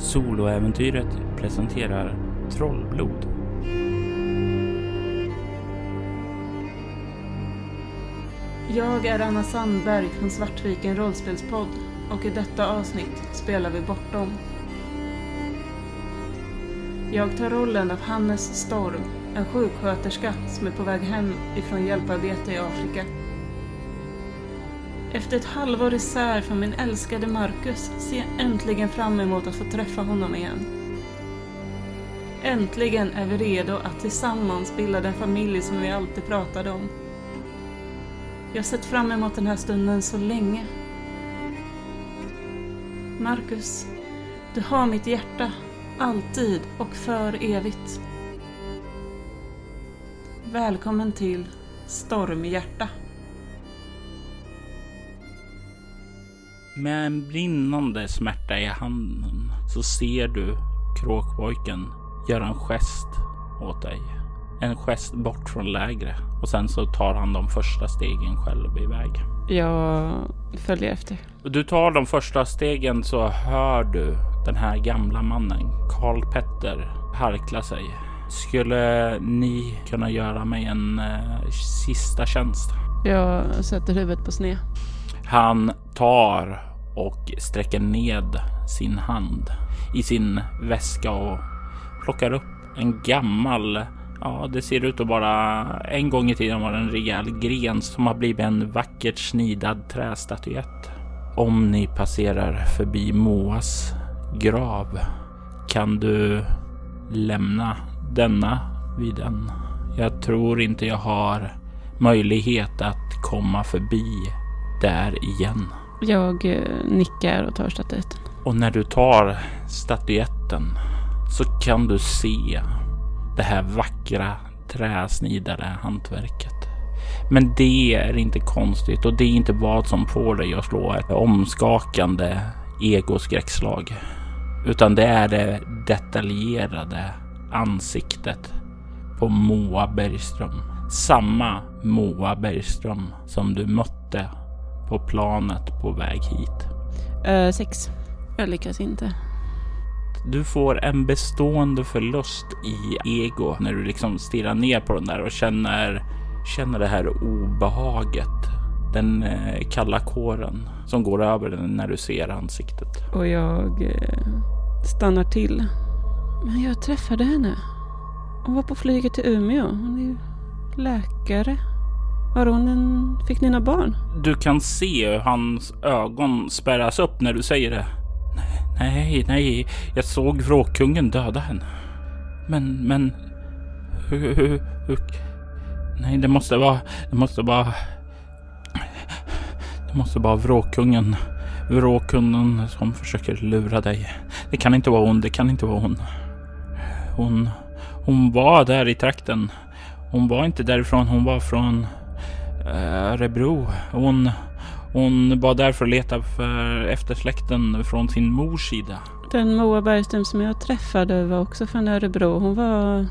Soloäventyret presenterar Trollblod. Jag är Anna Sandberg från Svartviken rollspelspodd och i detta avsnitt spelar vi Bortom. Jag tar rollen av Hannes Storm, en sjuksköterska som är på väg hem ifrån hjälparbete i Afrika. Efter ett halvår isär från min älskade Marcus ser jag äntligen fram emot att få träffa honom igen. Äntligen är vi redo att tillsammans bilda den familj som vi alltid pratade om. Jag har sett fram emot den här stunden så länge. Marcus, du har mitt hjärta. Alltid och för evigt. Välkommen till Stormhjärta. Med en brinnande smärta i handen så ser du kråkpojken göra en gest åt dig. En gest bort från lägret och sen så tar han de första stegen själv iväg. Jag följer efter. Du tar de första stegen så hör du den här gamla mannen, Karl Petter, harkla sig. Skulle ni kunna göra mig en eh, sista tjänst? Jag sätter huvudet på sned. Han tar och sträcker ned sin hand i sin väska och plockar upp en gammal Ja, det ser ut att vara en gång i tiden var en rejäl gren som har blivit en vackert snidad trästatyett. Om ni passerar förbi Moas grav kan du lämna denna vid den. Jag tror inte jag har möjlighet att komma förbi där igen. Jag eh, nickar och tar statyetten. Och när du tar statyetten så kan du se det här vackra träsnidade hantverket. Men det är inte konstigt och det är inte vad som får dig att slå ett omskakande egoskräckslag. Utan det är det detaljerade ansiktet på Moa Bergström. Samma Moa Bergström som du mötte på planet på väg hit. Uh, sex. Jag lyckas inte. Du får en bestående förlust i ego när du liksom stirrar ner på den där och känner, känner det här obehaget. Den eh, kalla kåren som går över den när du ser ansiktet. Och jag eh, stannar till. Men jag träffade henne. Hon var på flyget till Umeå. Hon är ju läkare. Har hon en... Fick ni några barn? Du kan se hur hans ögon spärras upp när du säger det. Nej, nej, jag såg vråkkungen döda henne. Men, men... Hur, hur, hur... Nej, det måste vara... Det måste vara... Det måste vara vråkkungen. Vråkungen som försöker lura dig. Det kan inte vara hon, det kan inte vara hon. Hon... Hon var där i trakten. Hon var inte därifrån, hon var från Örebro. Hon... Hon var där för att leta för efter släkten från sin mors sida. Den Moa Bergström som jag träffade var också från Örebro. Hon var...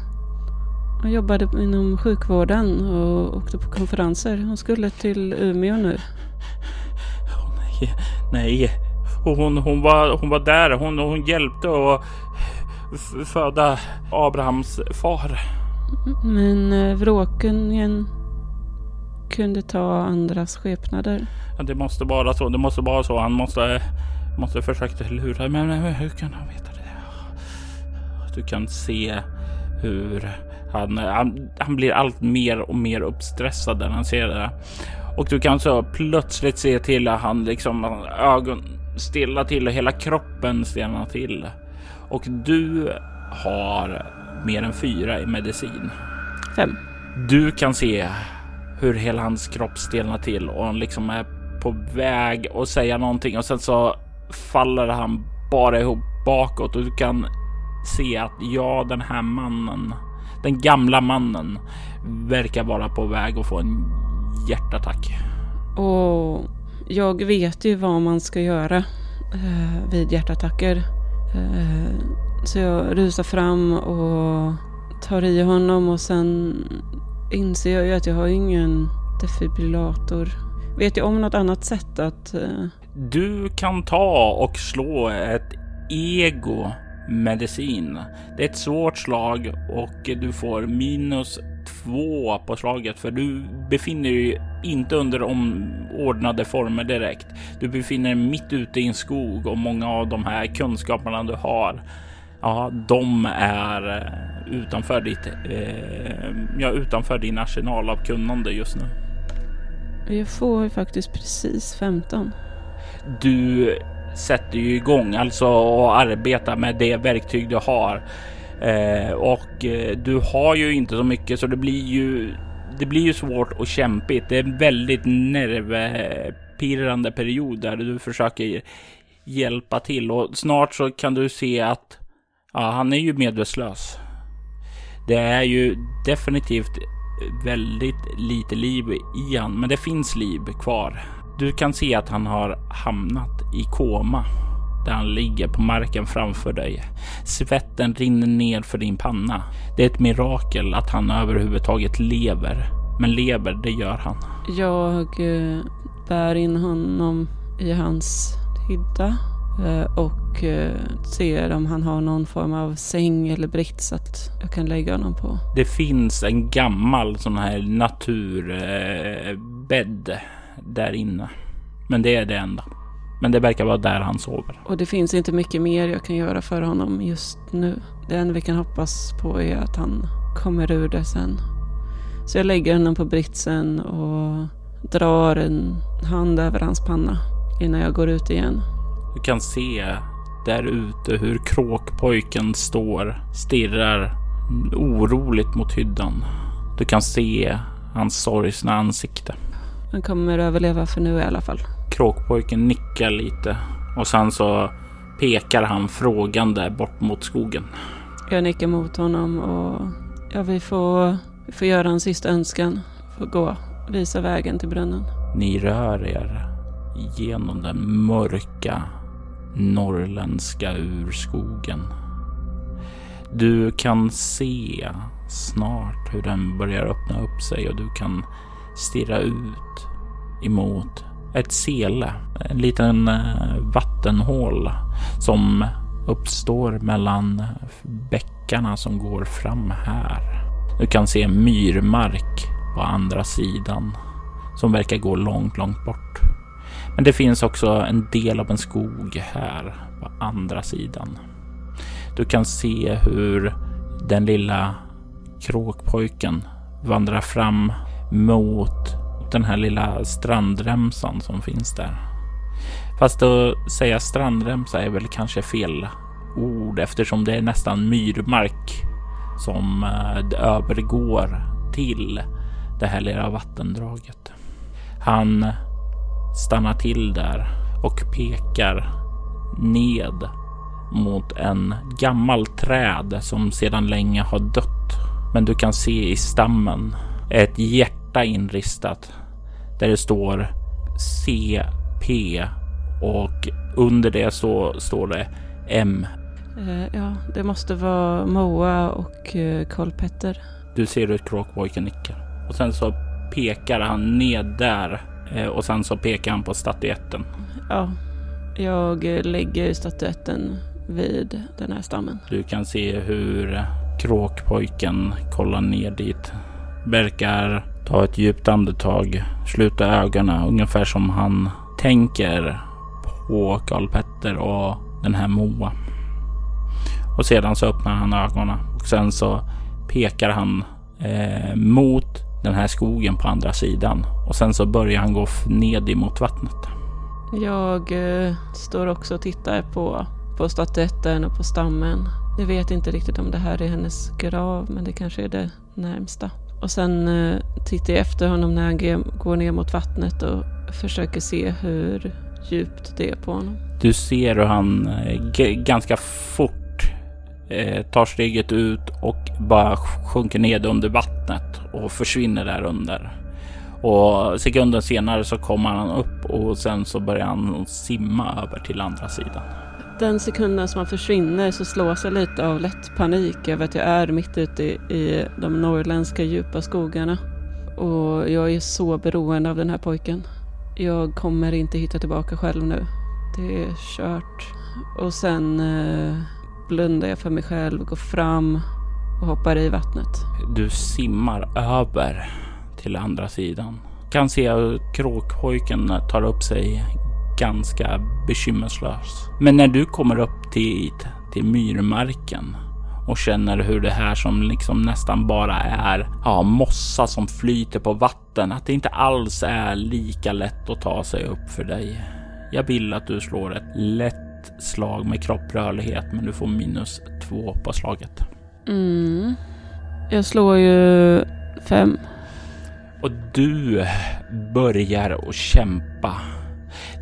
Hon jobbade inom sjukvården och åkte på konferenser. Hon skulle till Umeå nu. Oh, nej, nej. Hon, hon, var, hon var där. Hon, hon hjälpte att föda Abrahams far. Men eh, vråkungen kunde ta andras skepnader. Ja, det måste vara så. Det måste vara så. Han måste, måste försöka lura. Men, men hur kan han veta det? Du kan se hur han, han, han blir allt mer och mer uppstressad när han ser det. Och du kan så plötsligt se till att han liksom ögon stilla till och hela kroppen stelnar till. Och du har mer än fyra i medicin. Fem. Du kan se hur hela hans kropp stelnar till och han liksom är på väg att säga någonting och sen så faller han bara ihop bakåt och du kan se att ja, den här mannen, den gamla mannen verkar vara på väg att få en hjärtattack. Och jag vet ju vad man ska göra eh, vid hjärtattacker. Eh, så jag rusar fram och tar i honom och sen inser jag ju att jag har ingen defibrillator. Vet jag om något annat sätt att... Eh... Du kan ta och slå ett ego-medicin. Det är ett svårt slag och du får minus två på slaget för du befinner dig inte under ordnade former direkt. Du befinner dig mitt ute i en skog och många av de här kunskaperna du har Ja, de är eh, utanför ditt, eh, ja, utanför din arsenal av kunnande just nu. Jag får ju faktiskt precis 15. Du sätter ju igång alltså och arbetar med det verktyg du har. Eh, och eh, du har ju inte så mycket så det blir ju det blir ju svårt och kämpigt. Det är en väldigt nervpirrande period där du försöker hjälpa till och snart så kan du se att ja, han är ju medvetslös. Det är ju definitivt väldigt lite liv i han, men det finns liv kvar. Du kan se att han har hamnat i koma där han ligger på marken framför dig. Svetten rinner ner för din panna. Det är ett mirakel att han överhuvudtaget lever. Men lever, det gör han. Jag eh, bär in honom i hans hydda eh, och eh, ser om han har någon form av säng eller brits att jag kan lägga honom på. Det finns en gammal sån här naturbädd där inne. Men det är det enda. Men det verkar vara där han sover. Och det finns inte mycket mer jag kan göra för honom just nu. Det enda vi kan hoppas på är att han kommer ur det sen. Så jag lägger honom på britsen och drar en hand över hans panna innan jag går ut igen. Du kan se där ute hur kråkpojken står, stirrar oroligt mot hyddan. Du kan se hans sorgsna ansikte. Han kommer överleva för nu i alla fall. Kråkpojken nickar lite och sen så pekar han frågande bort mot skogen. Jag nickar mot honom och ja, vi får, vi får göra en sista önskan. Får gå, visa vägen till brunnen. Ni rör er genom den mörka norrländska urskogen. Du kan se snart hur den börjar öppna upp sig och du kan stirra ut emot ett sele, en liten eh, vattenhål som uppstår mellan bäckarna som går fram här. Du kan se myrmark på andra sidan som verkar gå långt, långt bort. Men det finns också en del av en skog här på andra sidan. Du kan se hur den lilla kråkpojken vandrar fram mot den här lilla strandremsan som finns där. Fast att säga strandremsa är väl kanske fel ord eftersom det är nästan myrmark som eh, övergår till det här lilla vattendraget. Han stannar till där och pekar ned mot en gammal träd som sedan länge har dött. Men du kan se i stammen ett hjärta inristat där det står CP och under det så står det M. Eh, ja, det måste vara Moa och eh, Karl-Petter. Du ser hur kråkpojken nickar och sen så pekar han ned där och sen så pekar han på statyetten. Ja, jag lägger statyetten vid den här stammen. Du kan se hur kråkpojken kollar ner dit. Verkar ta ett djupt andetag, sluta ögonen ungefär som han tänker på Karl Petter och den här Moa. Och sedan så öppnar han ögonen och sen så pekar han eh, mot den här skogen på andra sidan och sen så börjar han gå ned emot vattnet. Jag eh, står också och tittar på, på statyetten och på stammen. Jag vet inte riktigt om det här är hennes grav, men det kanske är det närmsta. Och sen eh, tittar jag efter honom när han går ner mot vattnet och försöker se hur djupt det är på honom. Du ser hur han eh, ganska fort eh, tar steget ut och bara sjunker ned under vattnet och försvinner där under. Och sekunden senare så kommer han upp och sen så börjar han simma över till andra sidan. Den sekunden som han försvinner så slås jag lite av lätt panik över att jag är mitt ute i de norrländska djupa skogarna. Och jag är så beroende av den här pojken. Jag kommer inte hitta tillbaka själv nu. Det är kört. Och sen eh, blundar jag för mig själv, går fram och hoppar i vattnet. Du simmar över till andra sidan. Kan se hur kråkpojken tar upp sig ganska bekymmerslös. Men när du kommer upp till, till myrmarken och känner hur det här som liksom nästan bara är ja, mossa som flyter på vatten, att det inte alls är lika lätt att ta sig upp för dig. Jag vill att du slår ett lätt slag med kropprörlighet, men du får minus två på slaget. Mm. Jag slår ju fem. Och du börjar att kämpa.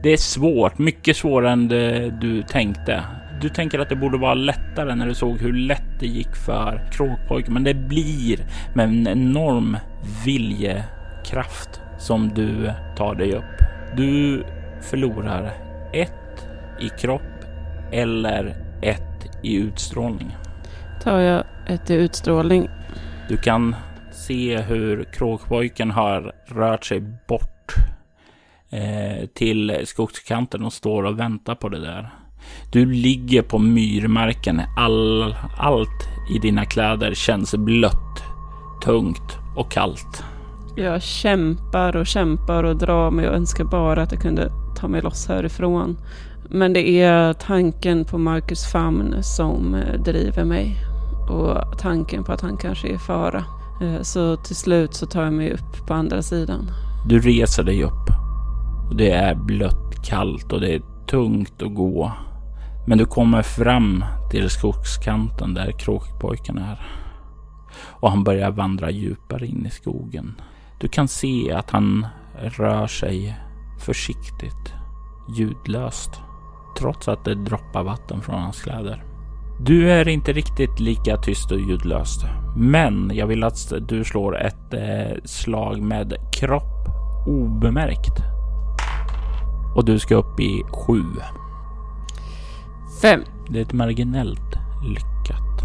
Det är svårt, mycket svårare än det du tänkte. Du tänker att det borde vara lättare när du såg hur lätt det gick för kråkpojken, men det blir med en enorm viljekraft som du tar dig upp. Du förlorar ett i kropp eller ett i utstrålning. Tar jag ett i utstrålning. Du kan se hur kråkpojken har rört sig bort eh, till skogskanten och står och väntar på det där. Du ligger på myrmarken. All, allt i dina kläder känns blött, tungt och kallt. Jag kämpar och kämpar och drar mig och önskar bara att jag kunde ta mig loss härifrån. Men det är tanken på Marcus famn som driver mig. Och tanken på att han kanske är i fara. Eh, så till slut så tar jag mig upp på andra sidan. Du reser dig upp. Det är blött, kallt och det är tungt att gå. Men du kommer fram till skogskanten där kråkpojken är. Och han börjar vandra djupare in i skogen. Du kan se att han rör sig försiktigt, ljudlöst, trots att det droppar vatten från hans kläder. Du är inte riktigt lika tyst och ljudlöst, men jag vill att du slår ett eh, slag med kropp obemärkt. Och du ska upp i sju. Fem. Det är ett marginellt lyckat.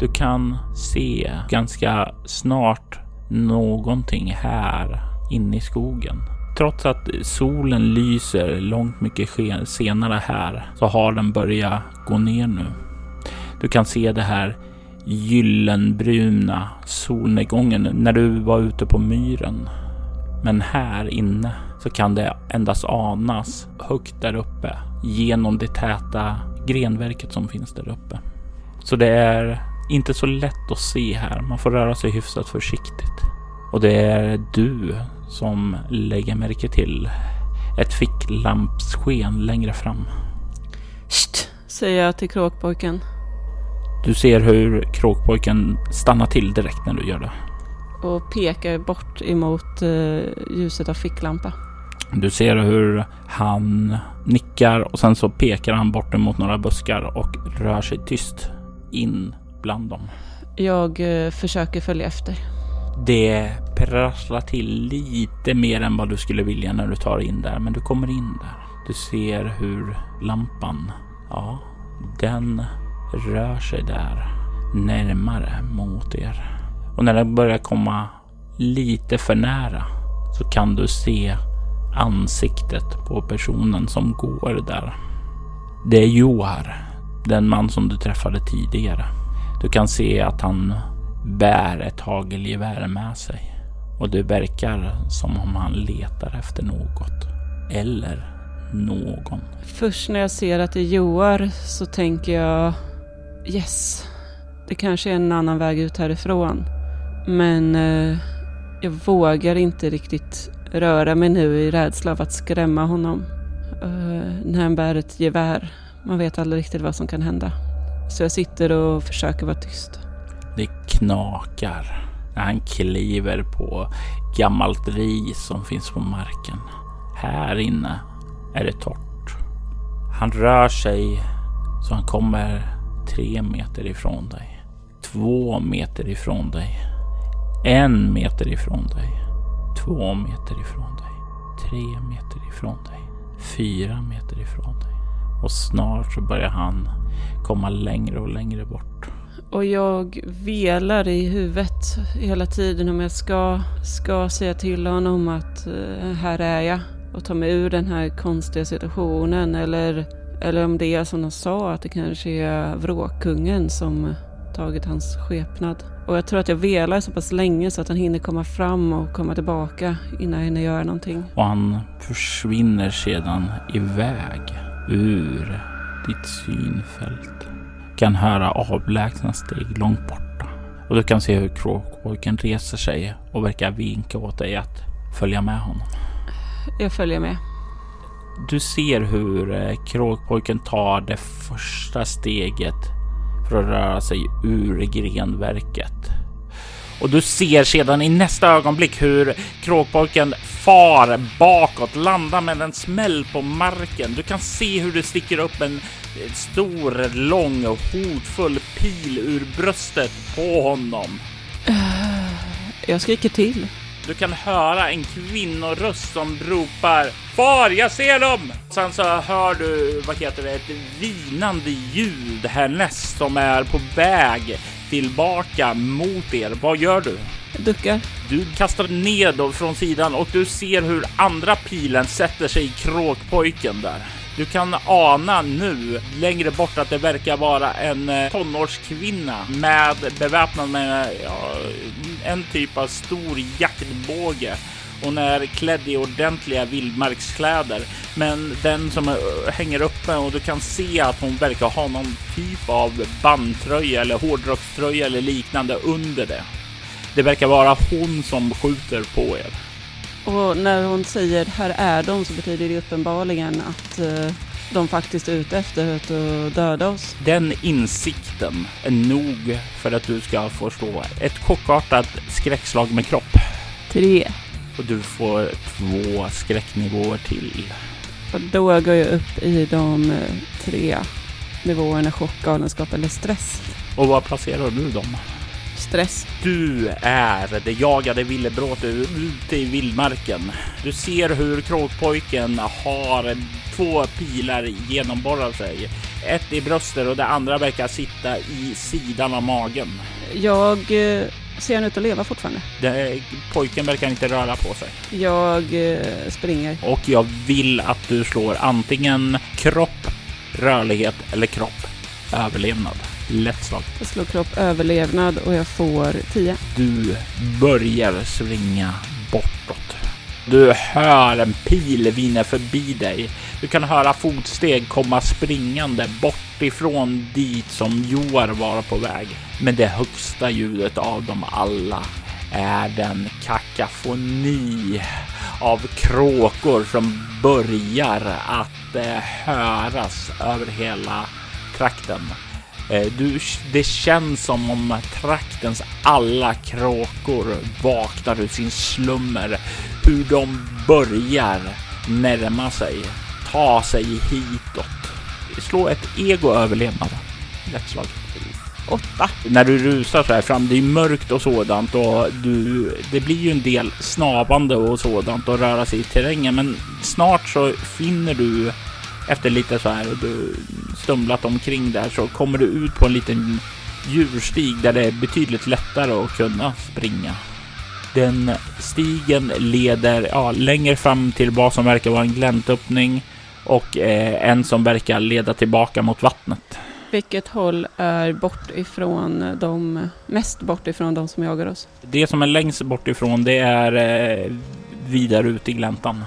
Du kan se ganska snart någonting här inne i skogen. Trots att solen lyser långt mycket senare här så har den börjat gå ner nu. Du kan se det här gyllenbruna solnedgången när du var ute på myren. Men här inne så kan det endast anas högt där uppe genom det täta grenverket som finns där uppe. Så det är inte så lätt att se här. Man får röra sig hyfsat försiktigt. Och det är du som lägger märke till ett ficklampssken längre fram. Sst, säger jag till kråkpojken. Du ser hur kråkpojken stannar till direkt när du gör det. Och pekar bort emot uh, ljuset av ficklampa. Du ser hur han nickar och sen så pekar han bort emot några buskar och rör sig tyst in bland dem. Jag uh, försöker följa efter. Det prasslar till lite mer än vad du skulle vilja när du tar in där, men du kommer in där. Du ser hur lampan, ja, den rör sig där närmare mot er. Och när den börjar komma lite för nära så kan du se ansiktet på personen som går där. Det är Johar, den man som du träffade tidigare. Du kan se att han bär ett hagelgevär med sig och det verkar som om han letar efter något eller någon. Först när jag ser att det är Joar så tänker jag yes, det kanske är en annan väg ut härifrån. Men eh, jag vågar inte riktigt röra mig nu i rädsla av att skrämma honom. Eh, när han bär ett gevär. Man vet aldrig riktigt vad som kan hända. Så jag sitter och försöker vara tyst. Det knakar när han kliver på gammalt ris som finns på marken. Här inne är det torrt. Han rör sig så han kommer tre meter ifrån dig. Två meter ifrån dig. En meter ifrån dig. Två meter ifrån dig. Tre meter ifrån dig. Fyra meter ifrån dig. Och snart så börjar han komma längre och längre bort. Och jag velar i huvudet hela tiden om jag ska, ska säga till honom att eh, här är jag och ta mig ur den här konstiga situationen eller, eller om det är som de sa, att det kanske är vråkkungen som tagit hans skepnad. Och jag tror att jag velar så pass länge så att han hinner komma fram och komma tillbaka innan jag hinner göra någonting. Och han försvinner sedan iväg ur ditt synfält. Du kan höra avlägsna steg långt borta. Och du kan se hur kråkpojken reser sig och verkar vinka åt dig att följa med honom. Jag följer med. Du ser hur eh, kråkpojken tar det första steget för att röra sig ur grenverket. Och du ser sedan i nästa ögonblick hur kråkpojken far bakåt, landar med en smäll på marken. Du kan se hur det sticker upp en stor, lång och hotfull pil ur bröstet på honom. Jag skriker till. Du kan höra en kvinnoröst som ropar Far, jag ser dem! Sen så hör du, vad heter det, ett vinande ljud härnäst som är på väg tillbaka mot er. Vad gör du? Duckar. Du kastar ned då från sidan och du ser hur andra pilen sätter sig i kråkpojken där. Du kan ana nu längre bort att det verkar vara en eh, tonårskvinna med beväpnad med ja, en typ av stor jaktbåge. Hon är klädd i ordentliga vildmarkskläder, men den som eh, hänger uppe och du kan se att hon verkar ha någon typ av bandtröja eller hårdrockströja eller liknande under det. Det verkar vara hon som skjuter på er. Och när hon säger här är de så betyder det uppenbarligen att uh, de faktiskt är ute efter att döda oss. Den insikten är nog för att du ska få slå ett chockartat skräckslag med kropp. Tre. Och du får två skräcknivåer till. Och då går jag upp i de uh, tre nivåerna chock, galenskap eller stress. Och var placerar du dem? stress. Du är det jagade villebrådet ute i vildmarken. Du ser hur kråkpojken har två pilar genomborrar sig. Ett i bröstet och det andra verkar sitta i sidan av magen. Jag eh, ser han ut att leva fortfarande? Det, pojken verkar inte röra på sig. Jag eh, springer. Och jag vill att du slår antingen kropp, rörlighet eller kropp, överlevnad. Lätt slag. Jag slår kropp överlevnad och jag får 10. Du börjar svinga bortåt. Du hör en pil vinna förbi dig. Du kan höra fotsteg komma springande bort ifrån dit som Joar var på väg. Men det högsta ljudet av dem alla är den kakafoni av kråkor som börjar att eh, höras över hela trakten. Eh, du, det känns som om traktens alla kråkor vaknar ur sin slummer. Hur de börjar närma sig, ta sig hitåt. Slå ett ego överlevnad. Lätt slag. Åtta. När du rusar så här fram, det är mörkt och sådant och du, det blir ju en del snavande och sådant och röra sig i terrängen. Men snart så finner du efter lite så här du stumlat omkring där så kommer du ut på en liten djurstig där det är betydligt lättare att kunna springa. Den stigen leder ja, längre fram till vad som verkar vara en gläntöppning och eh, en som verkar leda tillbaka mot vattnet. Vilket håll är bort ifrån de, mest bort ifrån de som jagar oss? Det som är längst bort ifrån det är eh, vidare ut i gläntan.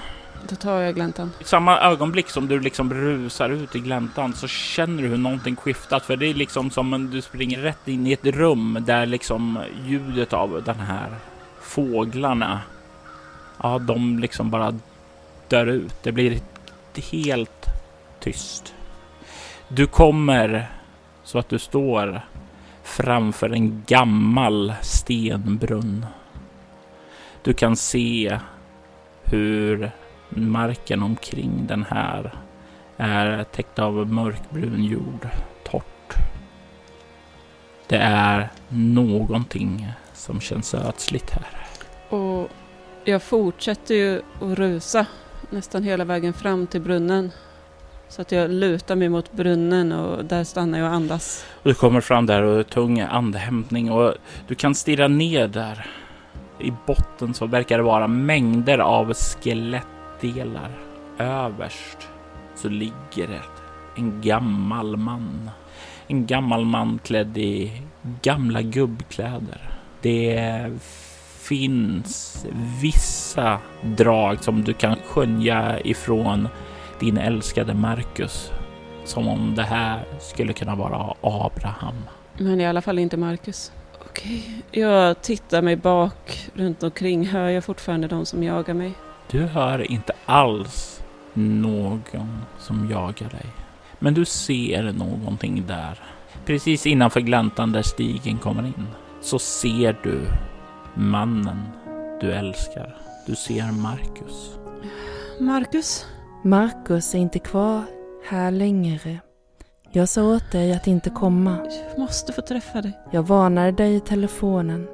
Då tar jag gläntan. I samma ögonblick som du liksom rusar ut i gläntan så känner du hur någonting skiftat. För det är liksom som om du springer rätt in i ett rum där liksom ljudet av den här fåglarna. Ja, de liksom bara dör ut. Det blir helt tyst. Du kommer så att du står framför en gammal stenbrunn. Du kan se hur Marken omkring den här är täckt av mörkbrun jord, torrt. Det är någonting som känns ödsligt här. Och jag fortsätter ju att rusa nästan hela vägen fram till brunnen. Så att jag lutar mig mot brunnen och där stannar jag och andas. Du kommer fram där och är tung andhämtning och du kan stirra ner där. I botten så verkar det vara mängder av skelett delar. Överst så ligger det en gammal man. En gammal man klädd i gamla gubbkläder. Det finns vissa drag som du kan skönja ifrån din älskade Marcus. Som om det här skulle kunna vara Abraham. Men i alla fall inte Marcus. Okej, jag tittar mig bak runt omkring. Hör jag fortfarande de som jagar mig? Du hör inte alls någon som jagar dig. Men du ser någonting där. Precis innanför gläntan där stigen kommer in så ser du mannen du älskar. Du ser Marcus. Marcus? Marcus är inte kvar här längre. Jag sa åt dig att inte komma. Jag måste få träffa dig. Jag varnade dig i telefonen.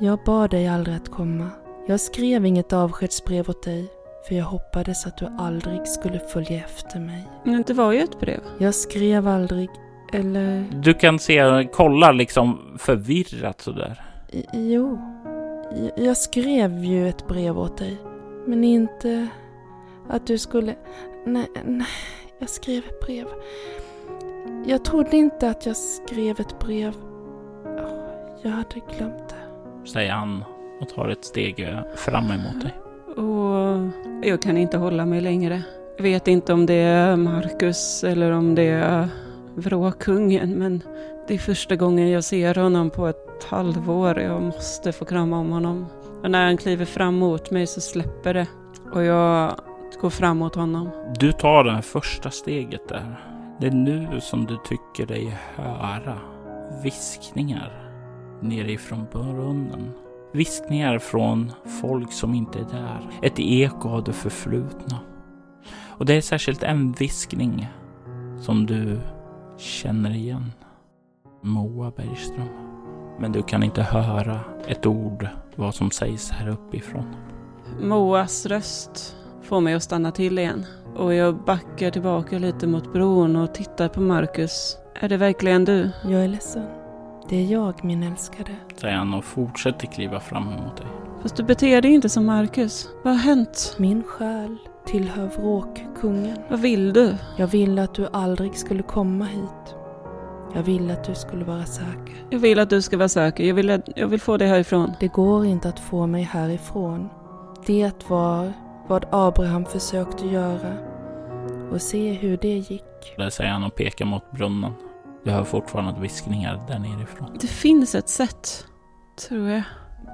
Jag bad dig aldrig att komma. Jag skrev inget avskedsbrev åt dig, för jag hoppades att du aldrig skulle följa efter mig. Men det var ju ett brev. Jag skrev aldrig, eller... Du kan se, kolla liksom förvirrat sådär. I- Jo, jag skrev ju ett brev åt dig. Men inte att du skulle... Nej, nej, jag skrev ett brev. Jag trodde inte att jag skrev ett brev. Jag hade glömt det. Säger han och tar ett steg fram emot dig. Och jag kan inte hålla mig längre. Jag vet inte om det är Marcus eller om det är vråkungen, men det är första gången jag ser honom på ett halvår. Jag måste få krama om honom. Och när han kliver fram mot mig så släpper det. Och jag går fram mot honom. Du tar det första steget där. Det är nu som du tycker dig höra viskningar nerifrån brunnen. Viskningar från folk som inte är där. Ett eko av det förflutna. Och det är särskilt en viskning som du känner igen. Moa Bergström. Men du kan inte höra ett ord vad som sägs här uppifrån. Moas röst får mig att stanna till igen. Och jag backar tillbaka lite mot bron och tittar på Marcus. Är det verkligen du? Jag är ledsen. Det är jag, min älskade. Säger han och fortsätter kliva fram emot dig. Fast du beter dig inte som Marcus. Vad har hänt? Min själ tillhör vråkkungen. Vad vill du? Jag ville att du aldrig skulle komma hit. Jag ville att du skulle vara säker. Jag vill att du ska vara säker. Jag vill, jag vill få dig härifrån. Det går inte att få mig härifrån. Det var vad Abraham försökte göra. Och se hur det gick. Där säger han och pekar mot brunnen. Du hör fortfarande viskningar där nerifrån. Det finns ett sätt, tror jag.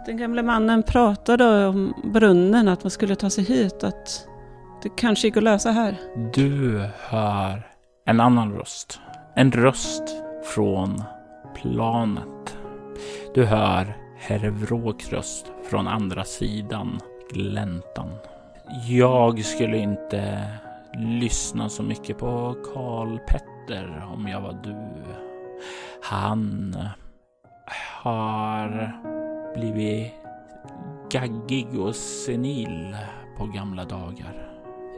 Den gamle mannen pratade om brunnen, att man skulle ta sig hit, att det kanske gick att lösa här. Du hör en annan röst. En röst från planet. Du hör herr Vråks röst från andra sidan gläntan. Jag skulle inte lyssna så mycket på Karl Petter om jag var du. Han har blivit gaggig och senil på gamla dagar.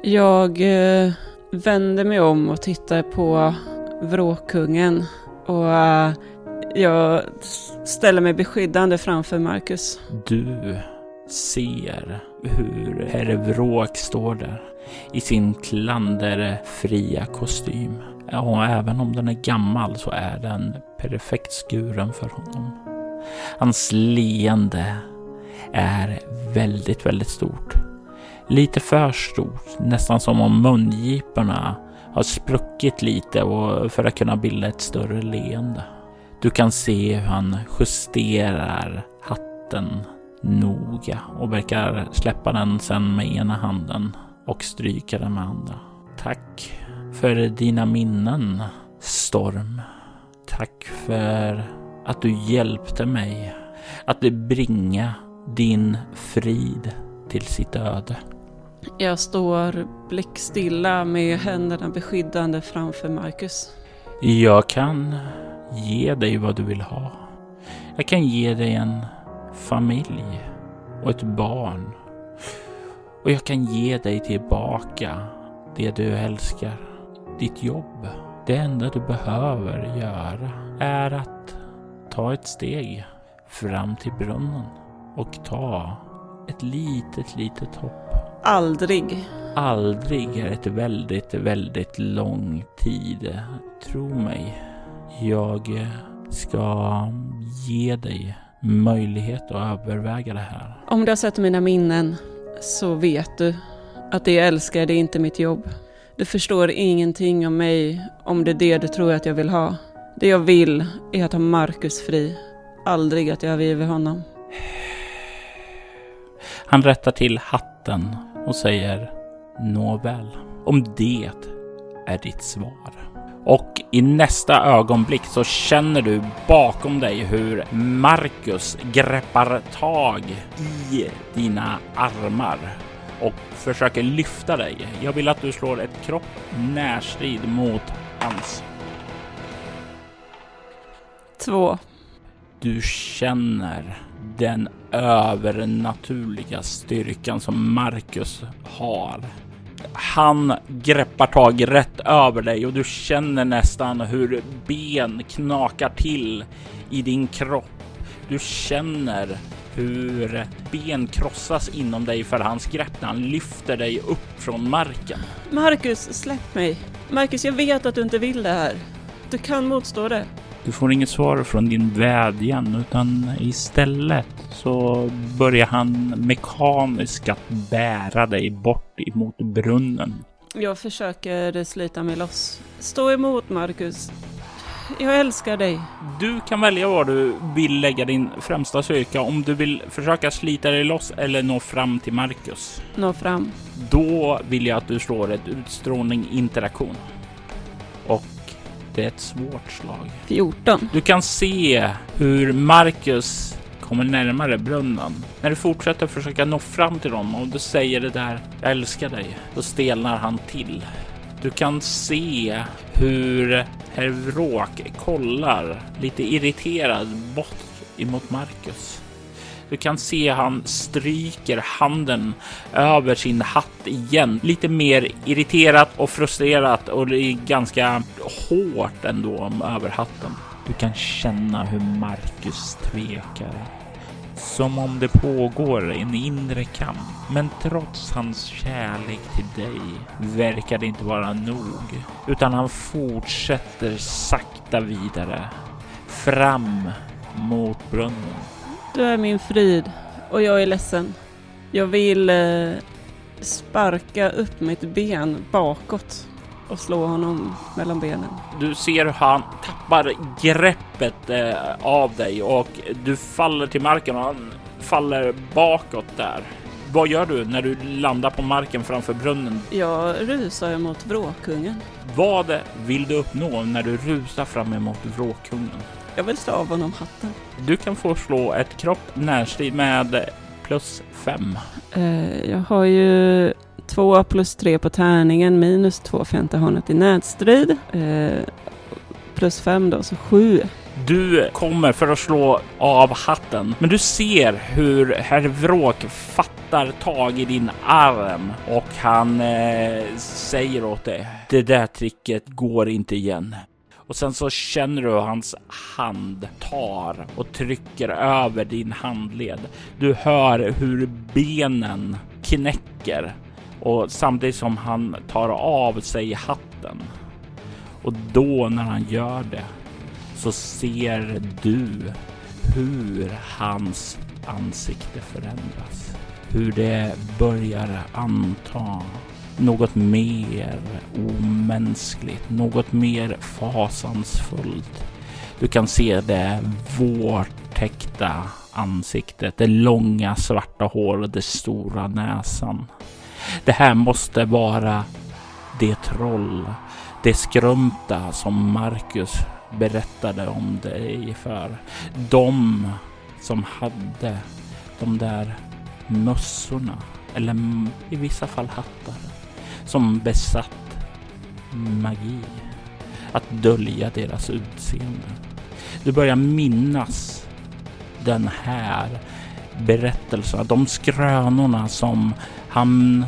Jag eh, vänder mig om och tittar på vråkungen och eh, jag ställer mig beskyddande framför Marcus. Du ser hur herr Vråk står där i sin klanderfria kostym. Och även om den är gammal så är den perfekt skuren för honom. Hans leende är väldigt, väldigt stort. Lite för stort, nästan som om mungiporna har spruckit lite och för att kunna bilda ett större leende. Du kan se hur han justerar hatten noga och verkar släppa den sen med ena handen och stryka den med andra. Tack för dina minnen, Storm. Tack för att du hjälpte mig att bringa din frid till sitt öde. Jag står blickstilla med händerna beskyddande framför Marcus. Jag kan ge dig vad du vill ha. Jag kan ge dig en familj och ett barn. Och jag kan ge dig tillbaka det du älskar. Ditt jobb. Det enda du behöver göra är att ta ett steg fram till brunnen och ta ett litet, litet hopp. Aldrig aldrig är ett väldigt, väldigt lång tid. Tro mig. Jag ska ge dig möjlighet att överväga det här. Om du har sett mina minnen så vet du att det jag älskar, det är inte mitt jobb. Du förstår ingenting om mig om det är det du tror att jag vill ha. Det jag vill är att ha Marcus fri. Aldrig att jag övergiver honom. Han rättar till hatten och säger Nåväl, om det är ditt svar. Och i nästa ögonblick så känner du bakom dig hur Marcus greppar tag i dina armar och försöker lyfta dig. Jag vill att du slår ett kropp närstrid mot hans. Två. Du känner den övernaturliga styrkan som Marcus har. Han greppar tag rätt över dig och du känner nästan hur ben knakar till i din kropp. Du känner hur ben krossas inom dig för hans grepp när han lyfter dig upp från marken. Marcus, släpp mig. Marcus, jag vet att du inte vill det här. Du kan motstå det. Du får inget svar från din vädjan utan istället så börjar han mekaniskt att bära dig bort emot brunnen. Jag försöker slita mig loss. Stå emot Marcus. Jag älskar dig. Du kan välja var du vill lägga din främsta styrka. Om du vill försöka slita dig loss eller nå fram till Marcus. Nå fram. Då vill jag att du slår ett utstrålning interaktion. Och det är ett svårt slag. 14. Du kan se hur Marcus kommer närmare brunnen. När du fortsätter försöka nå fram till dem och du säger det där, jag älskar dig, då stelnar han till. Du kan se hur Herr Vråk kollar lite irriterad bort emot Marcus. Du kan se han stryker handen över sin hatt igen. Lite mer irriterat och frustrerat och det är ganska hårt ändå över hatten. Du kan känna hur Marcus tvekar. Som om det pågår en inre kamp. Men trots hans kärlek till dig verkar det inte vara nog. Utan han fortsätter sakta vidare. Fram mot brunnen. Du är min frid och jag är ledsen. Jag vill eh, sparka upp mitt ben bakåt och slå honom mellan benen. Du ser hur han tappar greppet eh, av dig och du faller till marken och han faller bakåt där. Vad gör du när du landar på marken framför brunnen? Jag rusar mot vråkungen. Vad vill du uppnå när du rusar fram emot vråkungen? Jag vill slå av honom hatten. Du kan få slå ett kropp närstrid med plus fem. Eh, jag har ju två plus tre på tärningen minus två för jag inte har något i nätstrid. Eh, plus fem då, så sju. Du kommer för att slå av hatten, men du ser hur herr Vråk fattar tag i din arm och han eh, säger åt dig. Det där tricket går inte igen. Och sen så känner du hur hans hand tar och trycker över din handled. Du hör hur benen knäcker och samtidigt som han tar av sig hatten. Och då när han gör det så ser du hur hans ansikte förändras. Hur det börjar anta något mer omänskligt, något mer fasansfullt. Du kan se det vårtäckta ansiktet, det långa svarta håret, den stora näsan. Det här måste vara det troll, det skrumta som Marcus berättade om dig för. De som hade de där mössorna eller i vissa fall hattar som besatt magi att dölja deras utseende. Du börjar minnas den här berättelserna, de skrönorna som han,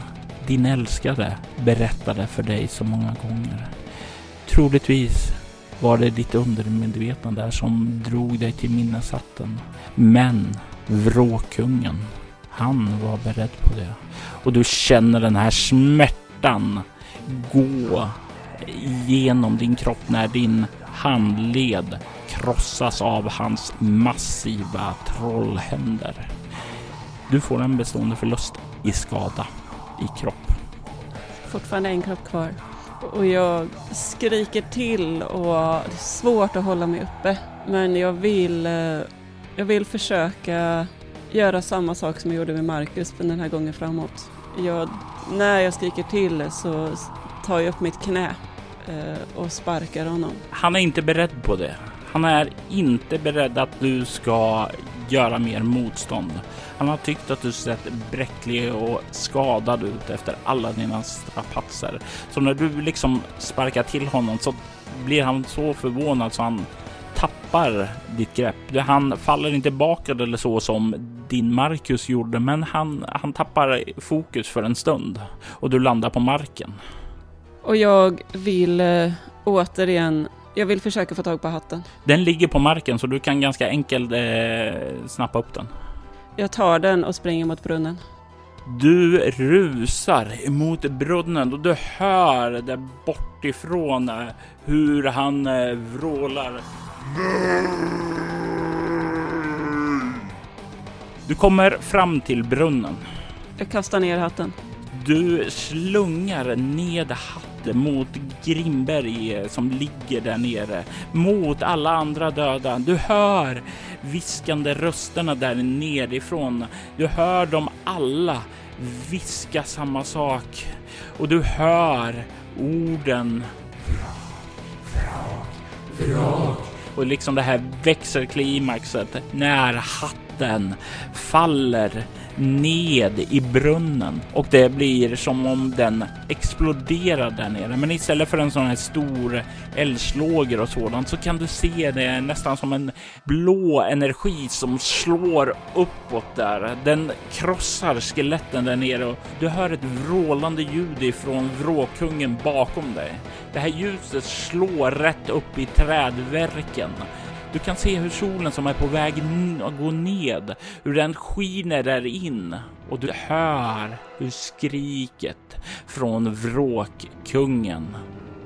din älskade, berättade för dig så många gånger. Troligtvis var det ditt undermedvetna där som drog dig till minneshatten. Men vråkungen Han var beredd på det. Och du känner den här smärtan gå genom din kropp när din handled krossas av hans massiva trollhänder. Du får en bestående förlust i skada i kropp. Fortfarande en kropp kvar. Och jag skriker till och det är svårt att hålla mig uppe. Men jag vill, eh, jag vill försöka göra samma sak som jag gjorde med Marcus men den här gången framåt. Jag, när jag skriker till så tar jag upp mitt knä eh, och sparkar honom. Han är inte beredd på det. Han är inte beredd att du ska göra mer motstånd. Han har tyckt att du sett bräcklig och skadad ut efter alla dina strapatser. Så när du liksom sparkar till honom så blir han så förvånad så han tappar ditt grepp. Han faller inte bakåt eller så som din Marcus gjorde, men han, han tappar fokus för en stund och du landar på marken. Och jag vill äh, återigen jag vill försöka få tag på hatten. Den ligger på marken så du kan ganska enkelt eh, snappa upp den. Jag tar den och springer mot brunnen. Du rusar emot brunnen och du hör där bortifrån hur han eh, vrålar. Du kommer fram till brunnen. Jag kastar ner hatten. Du slungar ned hatten mot Grimberg eh, som ligger där nere, mot alla andra döda. Du hör viskande rösterna där nerifrån. Du hör dem alla viska samma sak och du hör orden vrak, vrak, och liksom det här växelklimaxet när hatten faller ned i brunnen och det blir som om den exploderar där nere. Men istället för en sån här stor eldslåger och sådant så kan du se det nästan som en blå energi som slår uppåt där. Den krossar skeletten där nere och du hör ett vrålande ljud ifrån vråkungen bakom dig. Det här ljuset slår rätt upp i trädverken du kan se hur solen som är på väg att gå ned, hur den skiner där in och du hör hur skriket från vråkkungen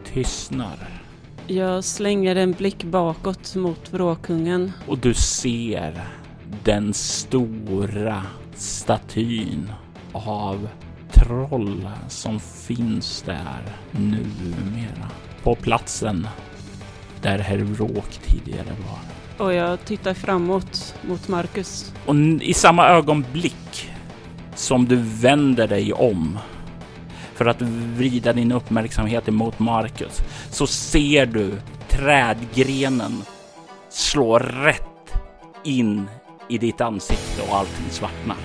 tystnar. Jag slänger en blick bakåt mot vråkungen. Och du ser den stora statyn av troll som finns där numera. På platsen där herr Vråk tidigare var. Och jag tittar framåt mot Marcus. Och i samma ögonblick som du vänder dig om för att vrida din uppmärksamhet emot Marcus så ser du trädgrenen slå rätt in i ditt ansikte och allting svartnar.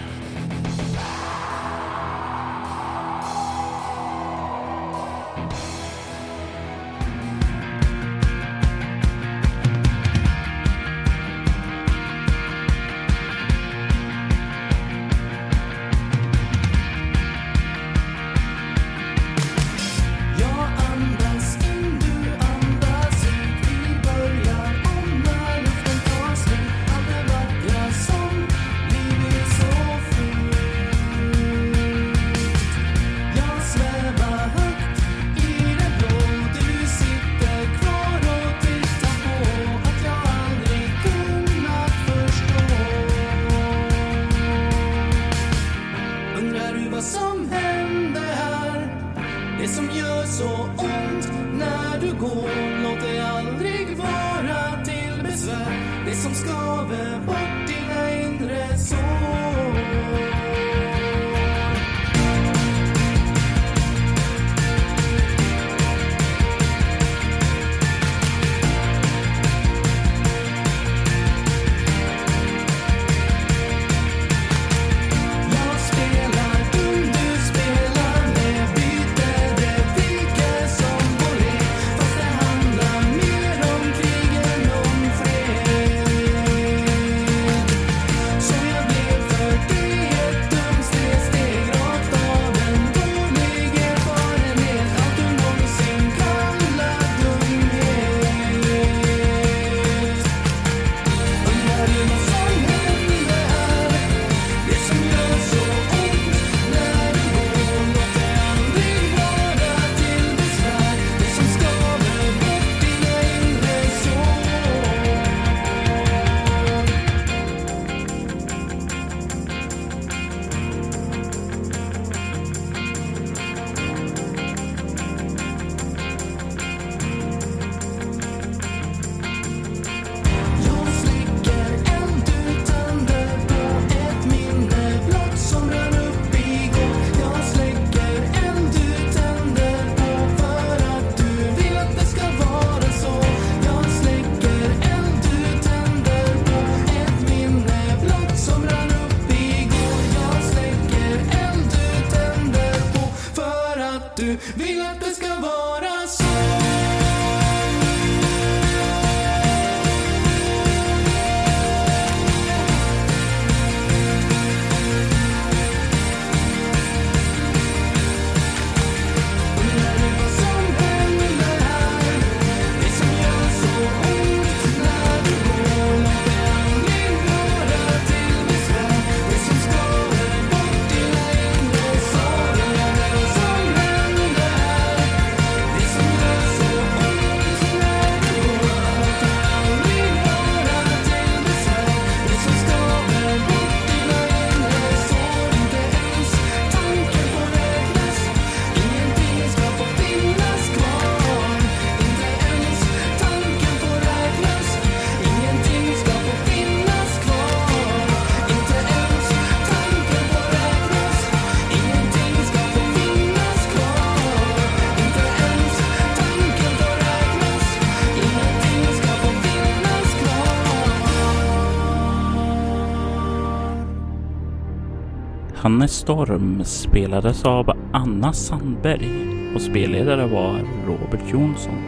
Tanne Storm spelades av Anna Sandberg och spelledare var Robert Jonsson.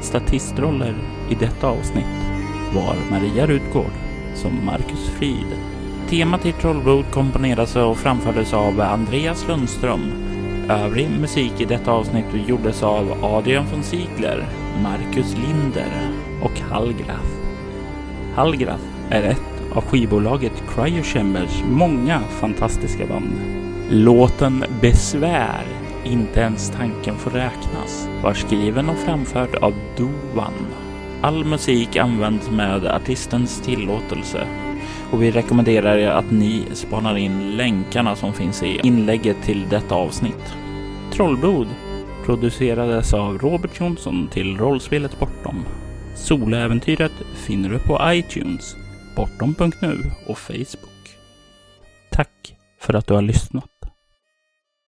Statistroller i detta avsnitt var Maria Rutgård som Marcus Frid. Temat i Trollblod komponerades och framfördes av Andreas Lundström. Övrig musik i detta avsnitt gjordes av Adrian von Ziegler, Marcus Linder och Hallgraf. Hallgraf är ett av skivbolaget Cryo Chambers många fantastiska band. Låten Besvär, inte ens tanken får räknas, var skriven och framförd av Dovan. All musik används med artistens tillåtelse och vi rekommenderar er att ni spanar in länkarna som finns i inlägget till detta avsnitt. Trollblod producerades av Robert Jonsson till rollspelet Bortom. Soläventyret finner du på iTunes, bortom.nu och Facebook. Tack för att du har lyssnat.